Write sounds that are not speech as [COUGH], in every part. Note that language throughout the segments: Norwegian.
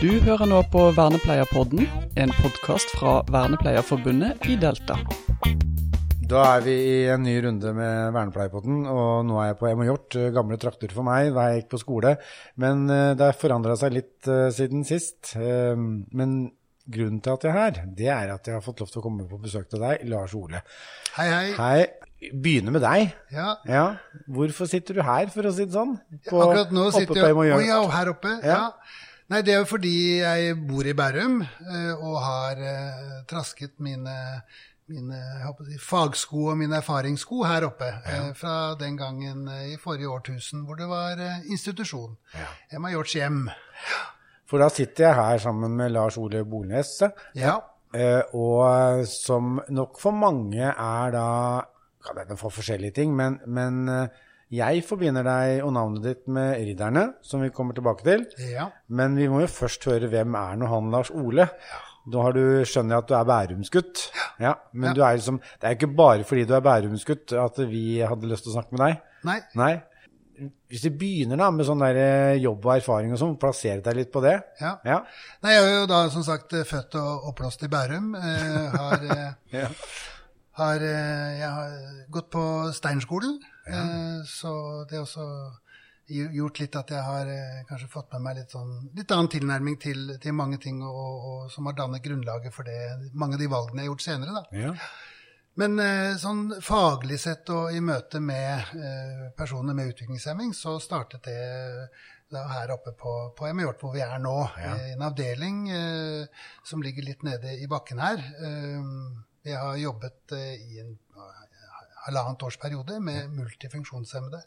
Du hører nå på Vernepleierpodden, en podkast fra Vernepleierforbundet i Delta. Da er vi i en ny runde med Vernepleierpodden, og nå er jeg på Emma Hjort, gamle trakter for meg da jeg gikk på skole. Men uh, det har forandra seg litt uh, siden sist. Men grunnen til at jeg er her, det er at jeg har fått lov til å komme på besøk til deg, Lars Ole. Hei, hei. Hei. Begynner med deg. Ja. ja. Hvorfor sitter du her, for å si det sånn? På, Akkurat nå sitter jeg oh, ja, her oppe. Ja. Ja. Nei, det er jo fordi jeg bor i Bærum eh, og har eh, trasket mine, mine si, fagsko og mine erfaringssko her oppe. Ja. Eh, fra den gangen i forrige årtusen hvor det var institusjon. Ja. Emma Hjorts hjem. For da sitter jeg her sammen med Lars Ole Bolnes. Ja. Og som nok for mange er da Kan hende for forskjellige ting, men, men jeg forbinder deg og navnet ditt med Ridderne, som vi kommer tilbake til. Ja. Men vi må jo først høre hvem er nå han Lars Ole? Ja. Da har du, skjønner jeg at du er bærumsgutt. Ja. Men ja. Er liksom, det er ikke bare fordi du er bærumsgutt at vi hadde lyst til å snakke med deg. Nei. Nei. Hvis vi begynner da med sånn der eh, jobb og erfaring og sånn, plassere deg litt på det. Ja. ja. Nei, jeg er jo da som sagt født og oppblåst i Bærum. Eh, har, [LAUGHS] ja. Har, jeg har gått på Steinerskolen. Ja. Eh, så det har også gjort litt at jeg har eh, kanskje fått med meg litt, sånn, litt annen tilnærming til, til mange ting, og, og, som har dannet grunnlaget for det, mange av de valgene jeg har gjort senere. da. Ja. Men eh, sånn faglig sett og i møte med personer med utviklingshemming, så startet det da her oppe på, på Hjort, hvor vi er nå. Ja. En avdeling eh, som ligger litt nede i bakken her. Eh, jeg har jobbet eh, i en halvannet års periode med multifunksjonshemmede.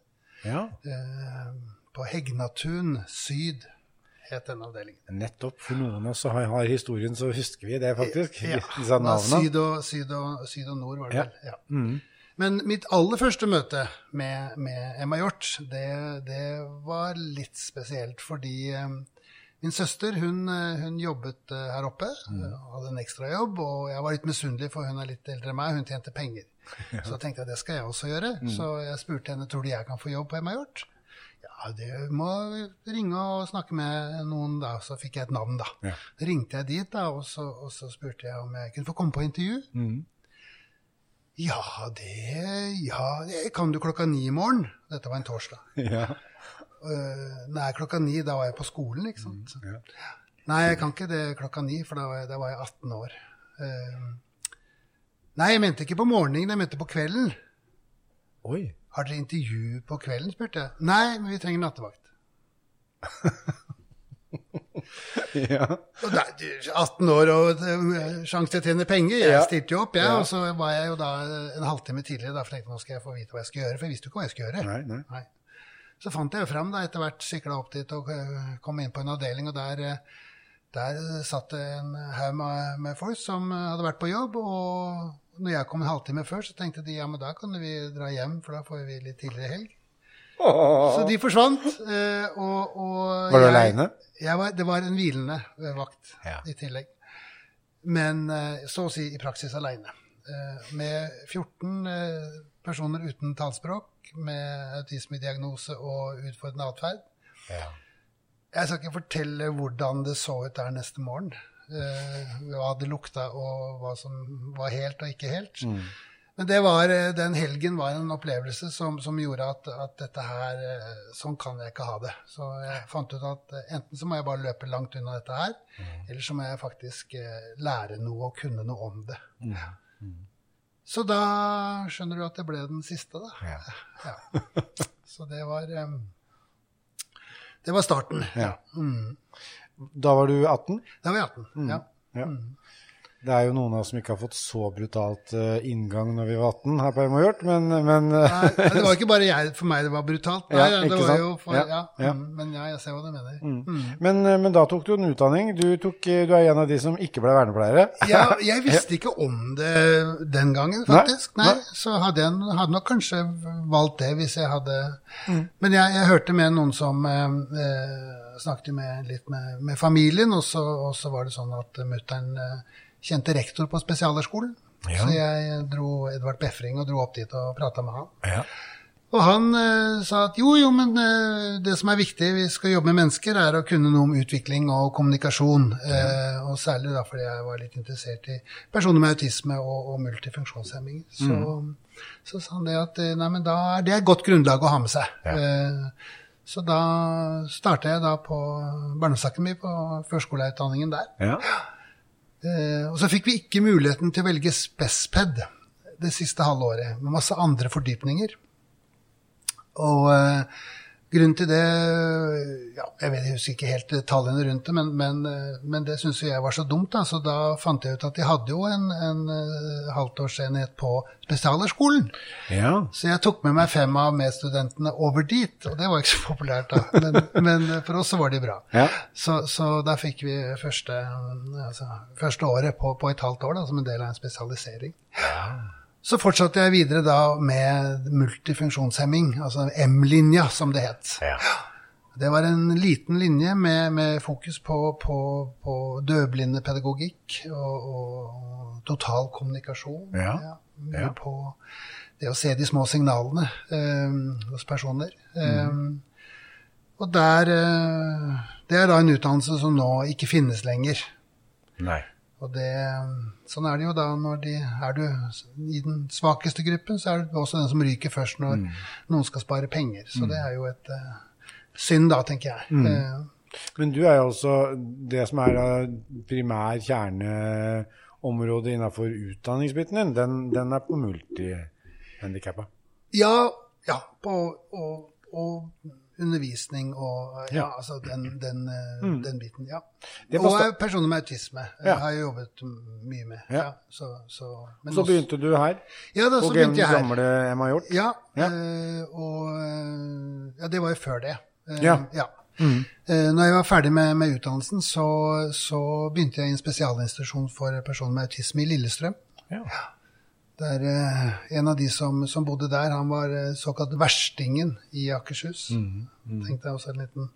Ja. Eh, på Hegnatun syd het den avdelingen. Nettopp. For noen av oss har, har, historien, så husker vi det faktisk. Ja. [LAUGHS] Disse navnene. Syd og, syd, og, syd og, nord, var det ja. vel. Ja. Mm. Men mitt aller første møte med, med Emma Hjort, det, det, var litt spesielt fordi um, Min søster hun, eh, hun jobbet uh, her oppe, mm. hadde en ekstrajobb. Og jeg var litt misunnelig, for hun er litt eldre enn meg. Hun tjente penger. [LAUGHS] Ja. Så tenkte jeg det skal jeg også gjøre. Mm. Så jeg spurte henne tror du jeg kan få jobb på Emma-Hjort. Ja, det må ringe og snakke med noen, da. Så fikk jeg et navn, da. Ja. ringte jeg dit, da, og så, og så, spurte jeg om jeg kunne få komme på intervju. Mm. Ja, det Ja, kan du klokka ni i morgen? Dette var en torsdag. [LAUGHS] Ja. Uh, nei, klokka ni, da var jeg på skolen, ikke sant. Mm, ja. Nei, jeg kan ikke det klokka ni, for da var jeg, da var jeg 18 år. Uh, nei, jeg mente ikke på morgenen, jeg mente på kvelden. Oi. Har dere intervju på kvelden, spurte jeg. Nei, men vi trenger nattevakt. [LAUGHS] ja. Da, 18 år og uh, sjanse til å tjene penger. Jeg ja. stilte jo opp, jeg. Ja. Og så var jeg jo da en halvtime tidligere. Da, for jeg tenkte nå skal jeg få vite hva jeg skal gjøre. For jeg visste jo ikke hva jeg skulle gjøre. Nei, nei. nei. Så fant jeg jo fram da, etter hvert, sykla opp dit og eh, kom inn på en avdeling. Og der, eh, der satt det en haug med, med, folk som eh, hadde vært på jobb. Og når jeg kom en halvtime før, så tenkte de ja, men da kan vi dra hjem, for da får vi litt tidligere helg. Oh. Så de forsvant. Og, og var du aleine? Det var en hvilende vakt ja. i tillegg. Men så å si i praksis aleine. Med 14 personer uten talspråk med autismediagnose og utfordrende atferd. Ja. Jeg skal ikke fortelle hvordan det så ut der neste morgen. Uh, hva det lukta, og hva som var helt og ikke helt. Mm. Men det var, eh, den helgen var en opplevelse som, som gjorde at, at, dette her eh, Sånn kan jeg ikke ha det. Så jeg fant ut at enten så må jeg bare løpe langt unna dette her, mm. eller så må jeg faktisk lære noe og kunne noe om det. Mm. Mm. Så da skjønner du at det ble den siste, da. Ja. [LAUGHS] ja. Så det var um, Det var starten. Ja. Mm. Da var du 18? Da var jeg 18, mm. ja. ja. Mm. Det er jo noen av oss som ikke har fått så brutalt uh, inngang når vi var 18 her på Emojort, men, men uh, Nei, det var ikke bare jeg, for meg det var brutalt. Nei, ja, det var jo for, ja, ja. Mm, men ja, jeg ser hva du mener. Mm. Mm. Men, uh, men, da tok du en utdanning. Du, tok, du, er en av de som ikke ble vernepleiere. Ja, [LAUGHS] jeg visste ikke om det den gangen, faktisk. Nei, Nei. Så hadde jeg hadde nok kanskje valgt det hvis jeg hadde mm. Men jeg, jeg, hørte med noen som snakket med, litt med, med familien, og så, og så, var det sånn at mutter'n kjente rektor på spesialskolen. Ja. Så jeg dro Edvard Befring og dro opp dit og prata med han. Ja. Og han eh, sa at jo, jo, men eh, det som er viktig, vi skal jobbe med mennesker, er å kunne noe om utvikling og kommunikasjon. Eh, og særlig da fordi jeg var litt interessert i personer med autisme og, og multifunksjonshemminger. Så, så sa han det at eh, nei, men da er det et godt grunnlag å ha med seg. Eh, så da starta jeg da på barndomsakademi på førskoleutdanningen der. Ja. Eh, og så fikk vi ikke muligheten til å velge spesped det siste halve året, med masse andre fordypninger. Og eh, grunnen til det ja, Jeg vet, jeg husker ikke helt detaljene rundt det, men, men, eh, men det syntes jeg var så dumt. Da. Så da fant jeg ut at de hadde jo en, en uh, halvtårsenhet på spesialerskolen. ja. Så jeg tok med meg fem av medstudentene over dit, og det var ikke så populært da. Men, [LAUGHS] men for oss så var de bra. Ja. Så, så da fikk vi første, altså, første året på, på et halvt år da, som en del av en spesialisering. Så fortsatte jeg videre da med multifunksjonshemming, altså M-linja som det het. Ja. Det var en liten linje med, med fokus på, på, på døvblindepedagogikk og, og total kommunikasjon. Ja. mye Ja. på det å se de små signalene eh, hos personer. Eh, og der eh, Det er da en utdannelse som nå ikke finnes lenger. Nei. Og det, sånn er det jo da når de Er du i den svakeste gruppen, så er det også den som ryker først når noen skal spare penger. Så det er jo et uh, synd, da, tenker jeg. Eh, Men du er jo også det som er primær kjerneområde innenfor utdanningsbiten din, den, den er på multihandikappa. ja, ja. På, og, og undervisning og ja, Ja. altså den, den, mm. den biten. Ja. Det Og eh, personer med autisme eh, Ja. har jeg jobbet mye med. Ja. Ja. så, så, Så også- begynte du her, ja, da, på så begynte jeg her. gamle Emma Hjort. Ja, Ja. eh, og eh, Ja, det var jo før det. Eh, Ja. Mm. når jeg var ferdig med, med utdannelsen, så, så begynte jeg i en spesialinstitusjon for personer med autisme i Lillestrøm. Ja. Der eh, En av de som, som bodde der, han var eh, såkalt verstingen i Akershus. Tenkte jeg også en liten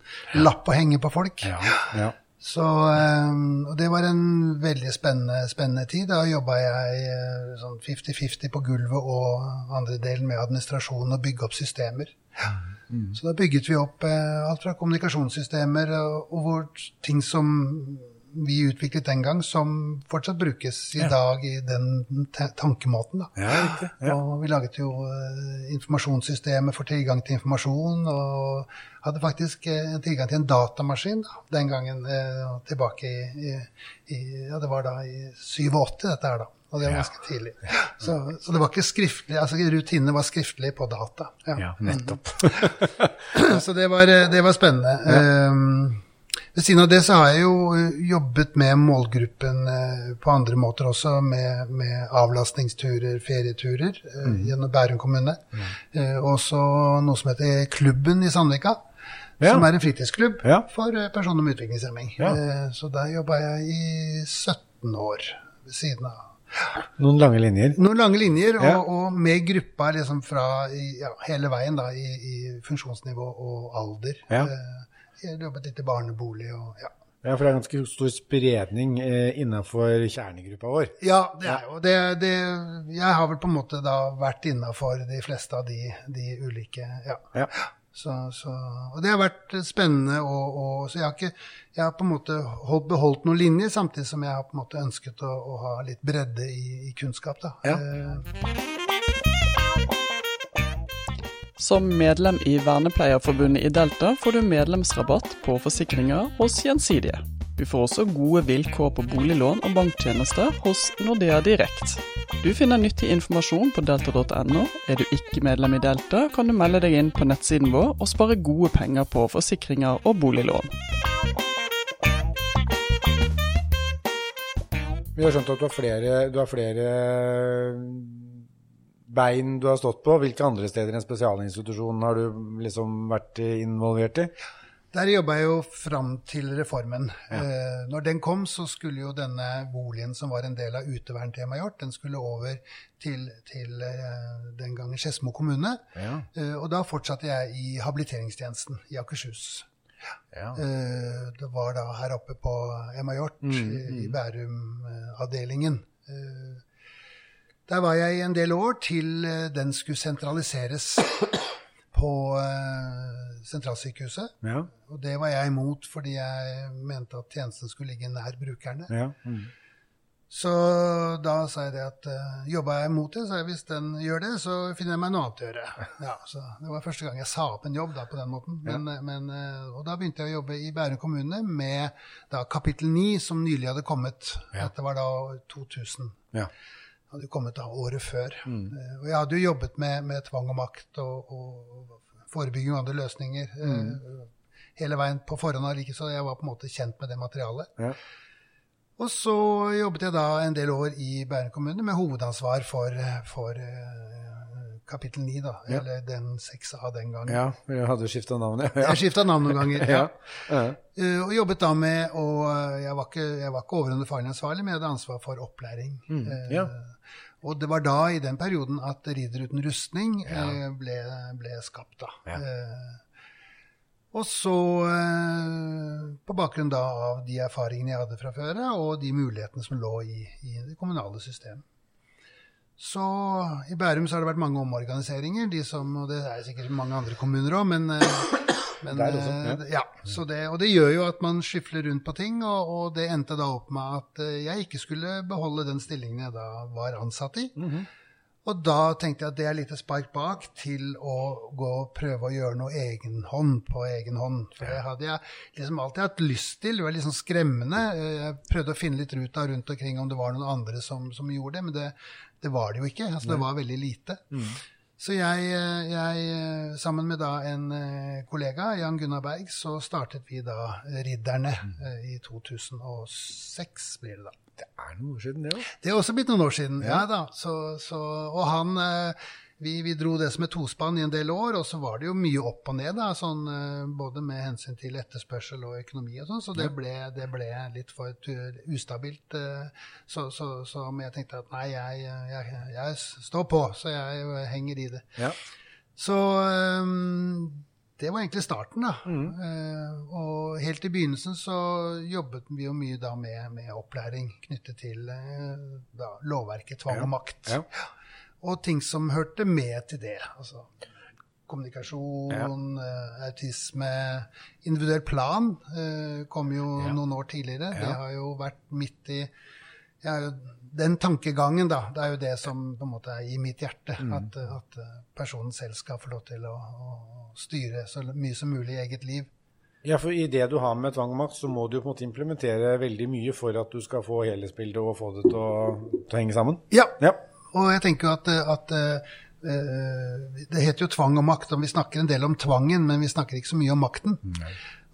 lapp å henge på folk. Ja. ja. Så, eh, og det var en veldig spennende, spennende tid. Da jobba jeg sånn 50-50 på gulvet og andre delen med administrasjon og bygge opp systemer. Så da bygget vi opp alt fra kommunikasjonssystemer og, og hvor ting som vi utviklet den gang, som fortsatt brukes i Ja. dag i den tankemåten. da. ja riktig. Ja. Og vi laget jo informasjonssystemet informasjonssystemer for tilgang til informasjon, og hadde faktisk eh, en tilgang til en datamaskin da, den gangen eh, tilbake i, i, Ja, det var da i 87 dette her, da. Og det var ganske tidlig. Så, så det var ikke skriftlig, altså rutinene var skriftlige på data. ja, nettopp. [LAUGHS] Så det var, eh, det var spennende. Ehm, ved siden av det så har jeg jo eh, jobbet med målgruppen eh, på andre måter også, med, med avlastningsturer, ferieturer mm. gjennom Bærum kommune. Mm. også noe som heter Klubben i Sandvika, Ja. som er en fritidsklubb Ja. for personer med utviklingshemming. Ja. Så der jobba jeg i 17 år ved siden av Noen lange linjer. noen lange linjer, og, og med gruppa liksom fra hele veien da, i, i funksjonsnivå og alder. Ja. Eh, jobbet litt i barnebolig og ja. Ja, for det er ganske stor spredning eh, innenfor kjernegruppa vår. Ja, det er jo det, det Jeg har vel på en måte da vært innafor de fleste av de, de ulike Ja. Ja. Så, så, og det har vært spennende. Og, og, så jeg har, ikke, jeg har på en måte holdt, beholdt noen linjer, samtidig som jeg har på en måte ønsket å, å ha litt bredde i, i kunnskap. Da. Ja. Eh, Som medlem i Vernepleierforbundet i Delta får du medlemsrabatt på forsikringer hos Gjensidige. Du får også gode vilkår på boliglån og banktjenester hos Nordea Direkt. Du finner nyttig informasjon på delta.no. Er du ikke medlem i Delta, kan du melde deg inn på nettsiden vår og spare gode penger på forsikringer og boliglån. Vi har skjønt at du har flere, du har flere bein du har stått på. Hvilke andre steder enn spesialinstitusjonen har du liksom vært involvert i? Der jobba jeg jo fram til reformen. Eh, når den kom, så skulle jo denne boligen som var en del av uteverntemaet gjort, den skulle over til, til eh, den gangen Skedsmo kommune. Ja. Eh, og da fortsatte jeg i habiliteringstjenesten i Akershus. ja. Eh, det var da her oppe på Emma Hjort i, i Bærum-avdelingen. Eh, der var jeg i en del år til eh, den skulle sentraliseres. på eh, sentralsykehuset. Ja. Og det var jeg imot fordi jeg mente at tjenesten skulle ligge nær brukerne. ja. Mm. Så da sa jeg det at uh, jobba jeg mot det, så jeg, hvis den gjør det, så finner jeg meg noe annet å gjøre. [LAUGHS] Ja, så Det var første gang jeg sa opp en jobb da, på den måten. Men, ja. men, eh, og da begynte jeg å jobbe i Bærum kommune med da, kapittel 9, som nylig hadde kommet. Ja. Dette var da 2000. Ja. Hadde jo kommet da året før. Mm. Eh, Og jeg hadde jo jobbet med, med tvang og makt og, og forebygging og andre løsninger Mm. eh, hele veien på forhånd av like, så jeg var på en måte kjent med det materialet. Ja. Og så jobbet jeg da en del år i Bærum kommune med hovedansvar for, for eh, kapittel 9, da. Ja. Eller den 6A den gangen. ja. Vi hadde skifta navn, ja. [LAUGHS] Jeg skifta navn noen ganger. ja. [LAUGHS] ja. Uh, Og jobbet da med å Jeg var ikke, jeg var ikke overordnet faglig men jeg hadde ansvar for opplæring. Mm, Eh, ja. Og det var da, i den perioden, at Ridder uten rustning eh, ble, ble skapt, da. Ja. Eh, og så, eh, på bakgrunn da av de erfaringene jeg hadde fra før og de mulighetene som lå i, i det kommunale system. Så i Bærum så har det vært mange omorganiseringer, de som, og det er sikkert mange andre kommuner òg, men, eh, men det også, ja. eh, ja. Så det, og det gjør jo at man skyfler rundt på ting, og, og det endte da opp med at eh, jeg ikke skulle beholde den stillingen jeg da var ansatt i. Mhm. Og da tenkte jeg at det er litt spark bak til å gå og prøve å gjøre noe egenhånd på egen hånd. For det hadde jeg liksom alltid hatt lyst til. Det var litt sånn skremmende. Eh, Jeg prøvde å finne litt ruta rundt omkring om det var noen andre som, som gjorde det, men det, det var det jo ikke. Altså, det var veldig lite. Så jeg, eh, jeg, eh, sammen med da en eh, kollega, Jan Gunnar Berg, så startet vi da Ridderne mm. i 2006, blir det da. Det er noen år siden, det òg. Det er også blitt noen år siden. Ja, da. Så, så, og han eh, vi, vi dro det som et tospann i en del år, og så var det jo mye opp og ned, da, sånn, eh, både med hensyn til etterspørsel og økonomi og sånn, så det ble, det ble litt for ustabilt. eh, Så, så, så men jeg tenkte at nei, jeg, jeg, jeg står på, så jeg henger i det. Ja. Så øhm, det var egentlig starten, da. Eh, og helt i begynnelsen så jobbet vi jo mye da med, med opplæring knyttet til eh, da, lovverket tvang Ja. og makt. Ja. Og ting som hørte med til det. Altså kommunikasjon, eh, autisme Individuell plan eh, kom jo Ja. noen år tidligere. Det har jo vært midt i jo, Den tankegangen, da, det er jo det som på en måte er i mitt hjerte. Mm. At, at eh, personen selv skal få lov til å, å styre så mye som mulig i eget liv. Ja, for i det du har med tvang og makt, så må du på en måte implementere veldig mye for at du skal få helhetsbildet og få det til å, til å henge sammen. Ja, Ja. og jeg tenker jo at, at eh, eh, Det heter jo tvang og makt, og vi snakker en del om tvangen, men vi snakker ikke så mye om makten.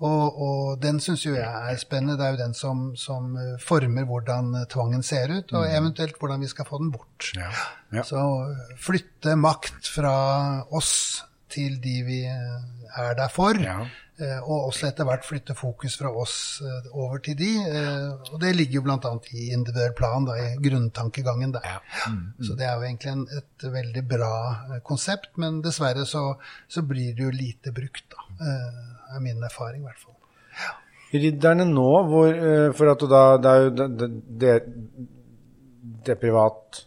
Og, og den syns jo jeg er spennende. Det er jo den som, som eh, former hvordan eh, tvangen ser ut, og eventuelt hvordan vi skal få den bort. Ja. Ja. Så eh, flytte makt fra oss til de vi er der for. Ja. Og også etter hvert flytte fokus fra oss over til de. Og det ligger jo bl.a. i individuell plan, da, i grunntankegangen der. Ja. Så det er jo egentlig en, et veldig bra konsept, men dessverre så, så blir det jo lite brukt, da. Er min erfaring i hvert fall. Ridderne nå, hvor, eh, for at da Det er jo det, det, det, privat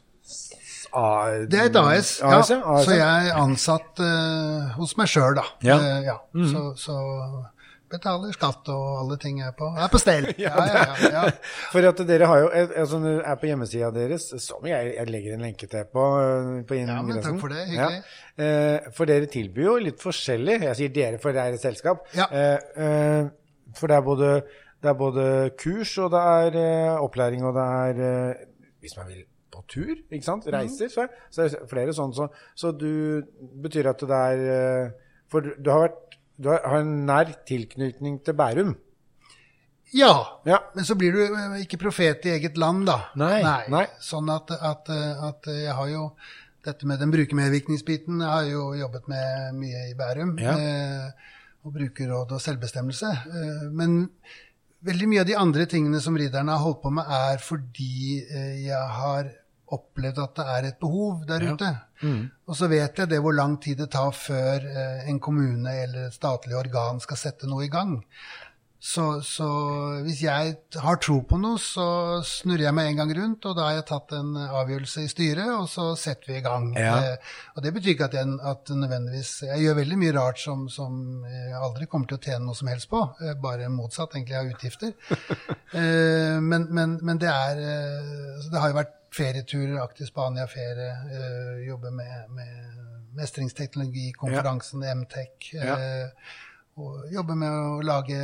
A- Det er et AS, ja. AS, ja. AS, Så jeg er ansatt uh, hos meg sjøl, da. Ja. Eh, ja. Så, så betaler skatt og alle ting er på, er på stell. [LAUGHS] Ja, ja, ja, ja. For at dere har jo, eh, altså er på hjemmesida deres, som jeg, jeg legger en lenke til på, eh, på Ja, men takk for det, hyggelig. Eh, For dere tilbyr jo litt forskjellig. Jeg sier dere, for det er et selskap. Eh, eh, For det er både, det er både kurs, og det er eh, opplæring, og det er Hvis man vil på tur, ikke sant? Mhm. Reiser, så så er det flere sånn. Så, så du betyr at det er For du du har vært du har en nær tilknytning til Bærum. ja. Ja. Men så blir du eh, ikke profet i eget land, da. Nei, nei. Sånn at, at, eh, at jeg har jo dette med den brukermedvirkningsbiten jeg har jo jobbet med mye i Bærum. Ja. Eh, og brukerråd og selvbestemmelse. Eh, men veldig mye av de andre tingene som ridderne har holdt på med, er fordi eh, jeg har opplevd at det er et behov der Ja. ute. Mm. Og så vet jeg det hvor lang tid det tar før eh, en kommune eller et statlig organ skal sette noe i gang. Så, så, hvis jeg har tro på noe, så snurrer jeg meg en gang rundt, og da har jeg tatt en avgjørelse i styret, og så setter vi i gang. Ja. Eh, og det betyr ikke at jeg, at nødvendigvis Jeg gjør veldig mye rart som, som jeg aldri kommer til å tjene noe som helst på. Eh, bare motsatt, egentlig, av utgifter. [LAUGHS] eh, men, men, men det er eh, Det har jo vært ferieturer, aktiv Spania-ferie, eh, jobbe med, med mestringsteknologi, konferansen MTech. Ja. Eh, og jobber med å lage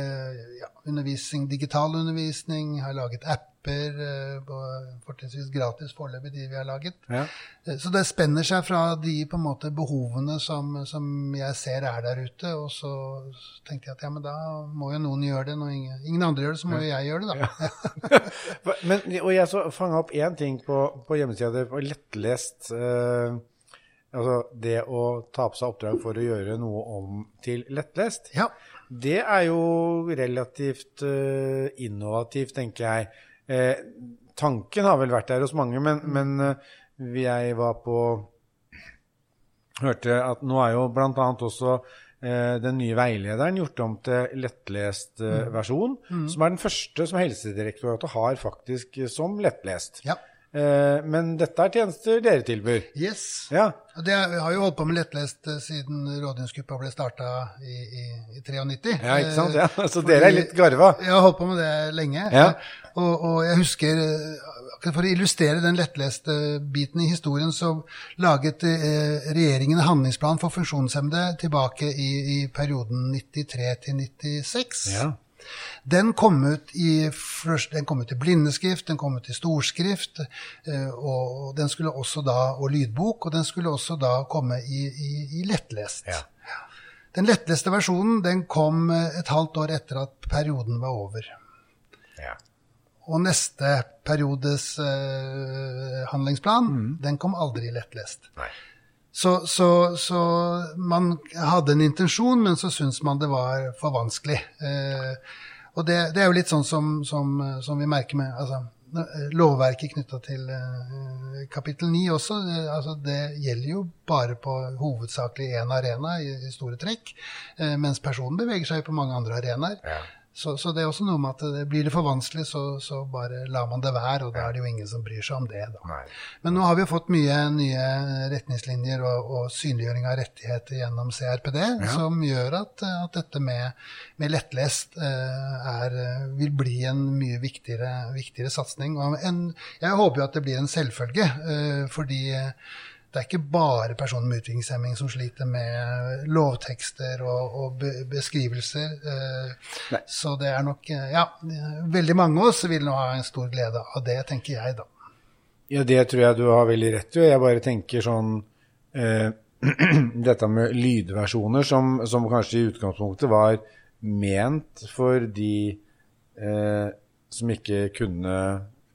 ja, undervisning, digital undervisning. Har laget apper, eh, og fortrinnsvis gratis foreløpig, de vi har laget. Ja. Eh, Så det spenner seg fra de på en måte behovene som, som jeg ser er der ute. Og så tenkte jeg at ja, men da må jo noen gjøre det. Når ingen, ingen andre gjør det, så må jo jeg gjøre det, da. Ja. [LAUGHS] [LAUGHS] Men, og jeg så fanga opp én ting på, på hjemmesida på lettlest eh, Altså det å ta på seg oppdrag for å gjøre noe om til lettlest. Ja. Det er jo relativt uh, innovativt, tenker jeg. Eh, tanken har vel vært der hos mange, men, men eh, jeg var på Hørte at nå er jo bl.a. også eh, den nye veilederen gjort om til lettlest eh, versjon, som er den første som Helsedirektoratet har faktisk eh, som lettlest. ja. Eh, men dette er tjenester dere tilbyr. Yes. Ja. Og det, vi har jo holdt på med lettlest eh, siden rådgivningsgruppa ble starta i, i, i 93. ja, ikke sant? Eh, Ja. [LAUGHS] Så dere er litt garva. Jeg har holdt på med det lenge. Ja. Og, og jeg husker For å illustrere den lettleste biten i historien, så laget regjeringen en handlingsplan for funksjonshemmede tilbake i, i perioden 93 til 96. Ja. Den kom ut i, den kom ut i blindeskrift, den kom ut i storskrift, eh, og den skulle også da, og lydbok, og den skulle også da komme i, i, i lettlest. Ja. Den lettleste versjonen den kom eh, et halvt år etter at perioden var over. ja. Og neste periodes uh, handlingsplan, den kom aldri lettlest. Nei. Så, så, så man hadde en intensjon, men så syntes man det var for vanskelig. Eh, og det, det er jo litt sånn som, som, som vi merker med altså, lovverket knytta til eh, kapittel 9 også. Det, altså, det gjelder jo bare på hovedsakelig én arena i, i store trekk, eh, mens personen beveger seg på mange andre arenaer. Ja. Så, så det er også noe med at det, blir det for vanskelig, så, så bare lar man det være, og da er det jo ingen som bryr seg om det. da. Nei. Men nå har vi jo fått mye nye retningslinjer og, og synliggjøring av rettigheter gjennom CRPD, som gjør at, at dette med, med lettlest eh, er, vil bli en mye viktigere, viktigere satsing. Jeg håper jo at det blir en selvfølge, eh, fordi det er ikke bare personer med utviklingshemming som sliter med lovtekster og, og beskrivelser. Eh, så det er nok eh, Ja, veldig mange av oss vil nå ha en stor glede av det, tenker jeg, da. Ja, det tror jeg du har veldig rett i. Jeg bare tenker sånn eh, [CLEARS THROAT] Dette med lydversjoner, som, som kanskje i utgangspunktet var ment for de eh, som ikke kunne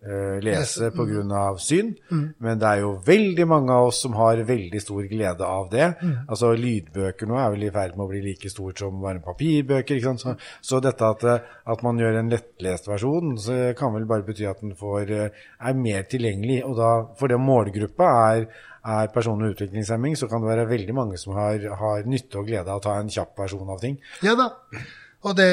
eh, lese pga. syn. Men det er jo veldig mange av oss som har veldig stor glede av det. Altså Lydbøker nå er vel i ferd med å bli like stort som bare papirbøker. ikke sant? Så, så dette at, eh, at man gjør en lettlest versjon, så kan vel bare bety at den får, eh, er mer tilgjengelig. Og da, fordi målgruppa er, er personer med utviklingshemming, så kan det være veldig mange som har, har nytte og glede av å ta en kjapp versjon av ting. Ja da. Og det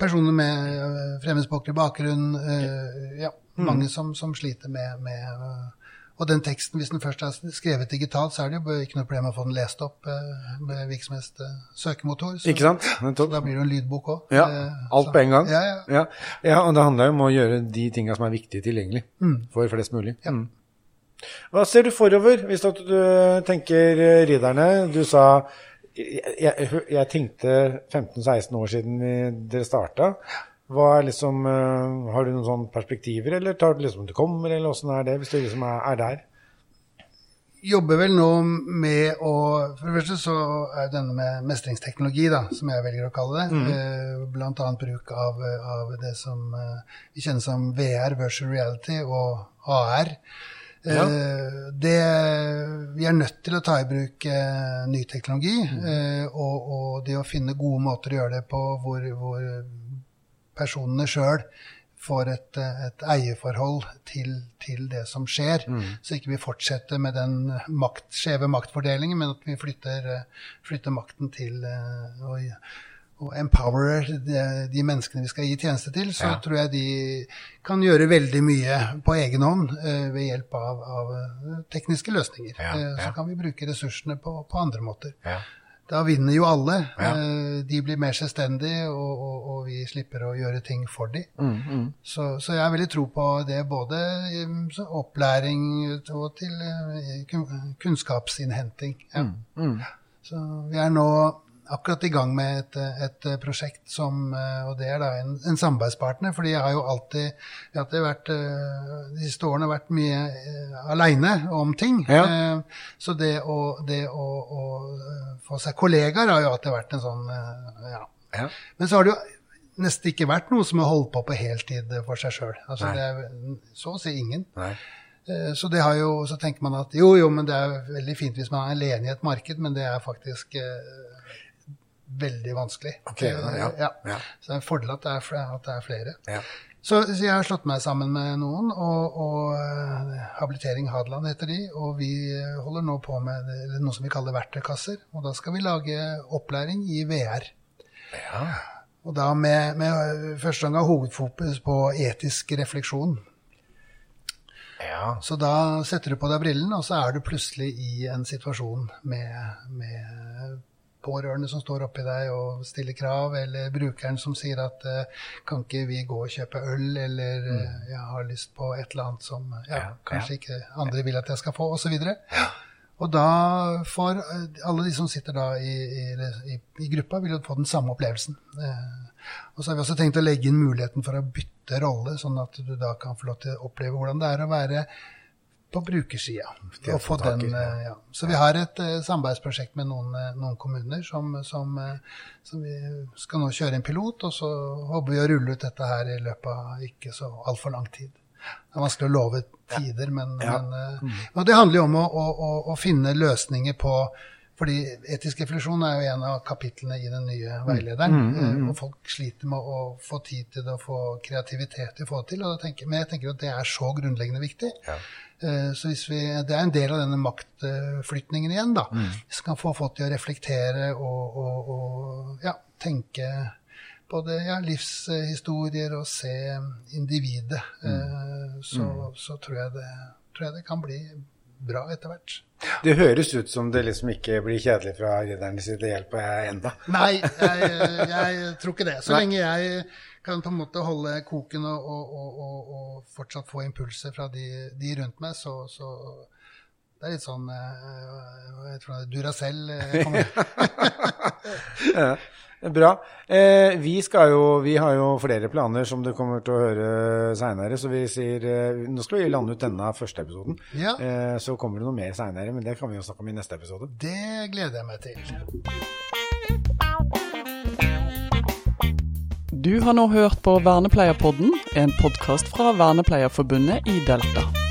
personer med fremmedspråklig bakgrunn, eh, ja, mange som, som sliter med, med øh, Og den teksten, hvis den først er skrevet digitalt, så er det jo ikke noe problem å få den lest opp øh, med virksomhets øh, søkemotor. Så, Ikke sant? [LAUGHS] Nettopp. Da blir det jo en lydbok òg. Ja, alt på en gang. Ja, ja. Ja, ja, og det handler jo om å gjøre de tinga som er viktige, tilgjengelig for flest mulig. Mm. Hva ser du forover, hvis du tenker eh, ridderne? Du sa jeg, jeg, jeg tenkte 15-16 år siden dere starta. Liksom, eh, har du noen sånne perspektiver, eller tar du liksom det kommer, eller åssen er det, hvis du liksom er, er der? jobber vel nå med å For det første så er denne med mestringsteknologi, da, som jeg velger å kalle det, mm. blant annet bruk av, av det som eh, vi kjenner som VR, virtual reality, og AR. Ja. Eh, det, vi er nødt til å ta i bruk eh, ny teknologi, mm. og, og det å finne gode måter å gjøre det på hvor, hvor personene sjøl får et, eh, et eierforhold til, til det som skjer. Så ikke vi fortsetter med den makt, skjeve maktfordelingen, men at vi flytter, eh, flytter makten til og, å, og empowerer de, de, menneskene vi skal gi tjeneste til, så Ja. tror jeg de kan gjøre veldig mye på egen hånd eh, ved hjelp av, av eh, tekniske løsninger. Ja, Eh, ja. Så kan vi bruke ressursene på, på andre måter. Da vinner jo alle. Ja. Eh, De blir mer selvstendige, og, og, og vi slipper å gjøre ting for dem. Mm, mm. Så, så jeg har veldig tro på det både i opplæring og til eh, kunnskapsinnhenting. Ja. Mm. Så vi er nå akkurat i gang med et, et prosjekt som eh, Og det er da en, en samarbeidspartner, fordi jeg har jo alltid jeg har alltid vært, eh, de siste årene vært mye aleine om ting. Ja. Eh, så det å, det å, å eh, få seg kollegaer har jo alltid vært en sånn eh, ja. Ja. Men så har det jo nesten ikke vært noe som har holdt på på heltid for seg sjøl. Altså, Nei. det er så å si ingen. Nei. Eh, Så, det har jo, så tenker man at jo, jo, men det er veldig fint hvis man er alene i et marked, men det er faktisk eh, veldig vanskelig. Ok, ja, ja, Eh. Så det er en fordel at det er, flere. at det er flere. Ja. Så, så jeg har slått meg sammen med noen, og, og eh, Habilitering Hadeland heter de. Og vi eh, holder nå på med noe som vi kaller verktøykasser. Og da skal vi lage opplæring i VR. Ja. Og da med, med første gang hovedfokus på etisk refleksjon. ja. Så da setter du på deg brillene, og så er du plutselig i en situasjon med, med pårørende som står oppi deg og stiller krav, eller brukeren som sier at eh, kan ikke vi gå og kjøpe øl, eller eh, jeg har lyst på et eller annet som ja, Ja, kanskje ikke andre vil at jeg skal få, osv. Og da får eh, alle de som sitter da i, i, i, gruppa, vil jo få den samme opplevelsen. Eh, og så har vi også tenkt å legge inn muligheten for å bytte rolle, sånn at du da kan få lov til å oppleve hvordan det er å være på brukersida. Er Og få den, ja. eh. Så vi har et uh, samarbeidsprosjekt med noen, eh, noen kommuner som, som, uh, som vi skal nå kjøre en pilot, og så håper vi å rulle ut dette her i løpet av ikke så altfor lang tid. Det er vanskelig å love tider, men, Ja. men, uh, mm. Og det handler jo om å, å, å, å finne løsninger på fordi etisk refleksjon er jo en av kapitlene i den nye veilederen. eh, Og folk sliter med å få tid til det og få kreativitet til å få det til. Tenker, men jeg tenker at det er så grunnleggende viktig. Ja. Eh, Så hvis vi, Det er en del av denne maktflytningen igjen. da. Mm. Hvis vi kan få folk til å reflektere og, og, og ja, tenke både ja, livshistorier og se individet, Mm. eh, så, så tror, jeg det, tror jeg det kan bli bra etter hvert. Det høres ut som det liksom ikke blir kjedelig fra ridderne hjelper jeg enda. Nei, jeg, jeg tror ikke det. Så Nei. lenge jeg kan på en måte holde koken og, og, og, og fortsatt få impulser fra de, de rundt meg, så, så det er litt sånn jeg hva heter det, Duracell. eh, [LAUGHS] kommer. [LAUGHS] Ja, Bra. Eh, vi, skal jo, vi har jo flere planer som du kommer til å høre seinere, så vi sier eh, Nå skal vi lande ut denne første episoden. Ja, Eh, så kommer det noe mer seinere, men det kan vi jo snakke om i neste episode. det gleder jeg meg til. Du har nå hørt på Vernepleierpodden, en podkast fra Vernepleierforbundet i Delta.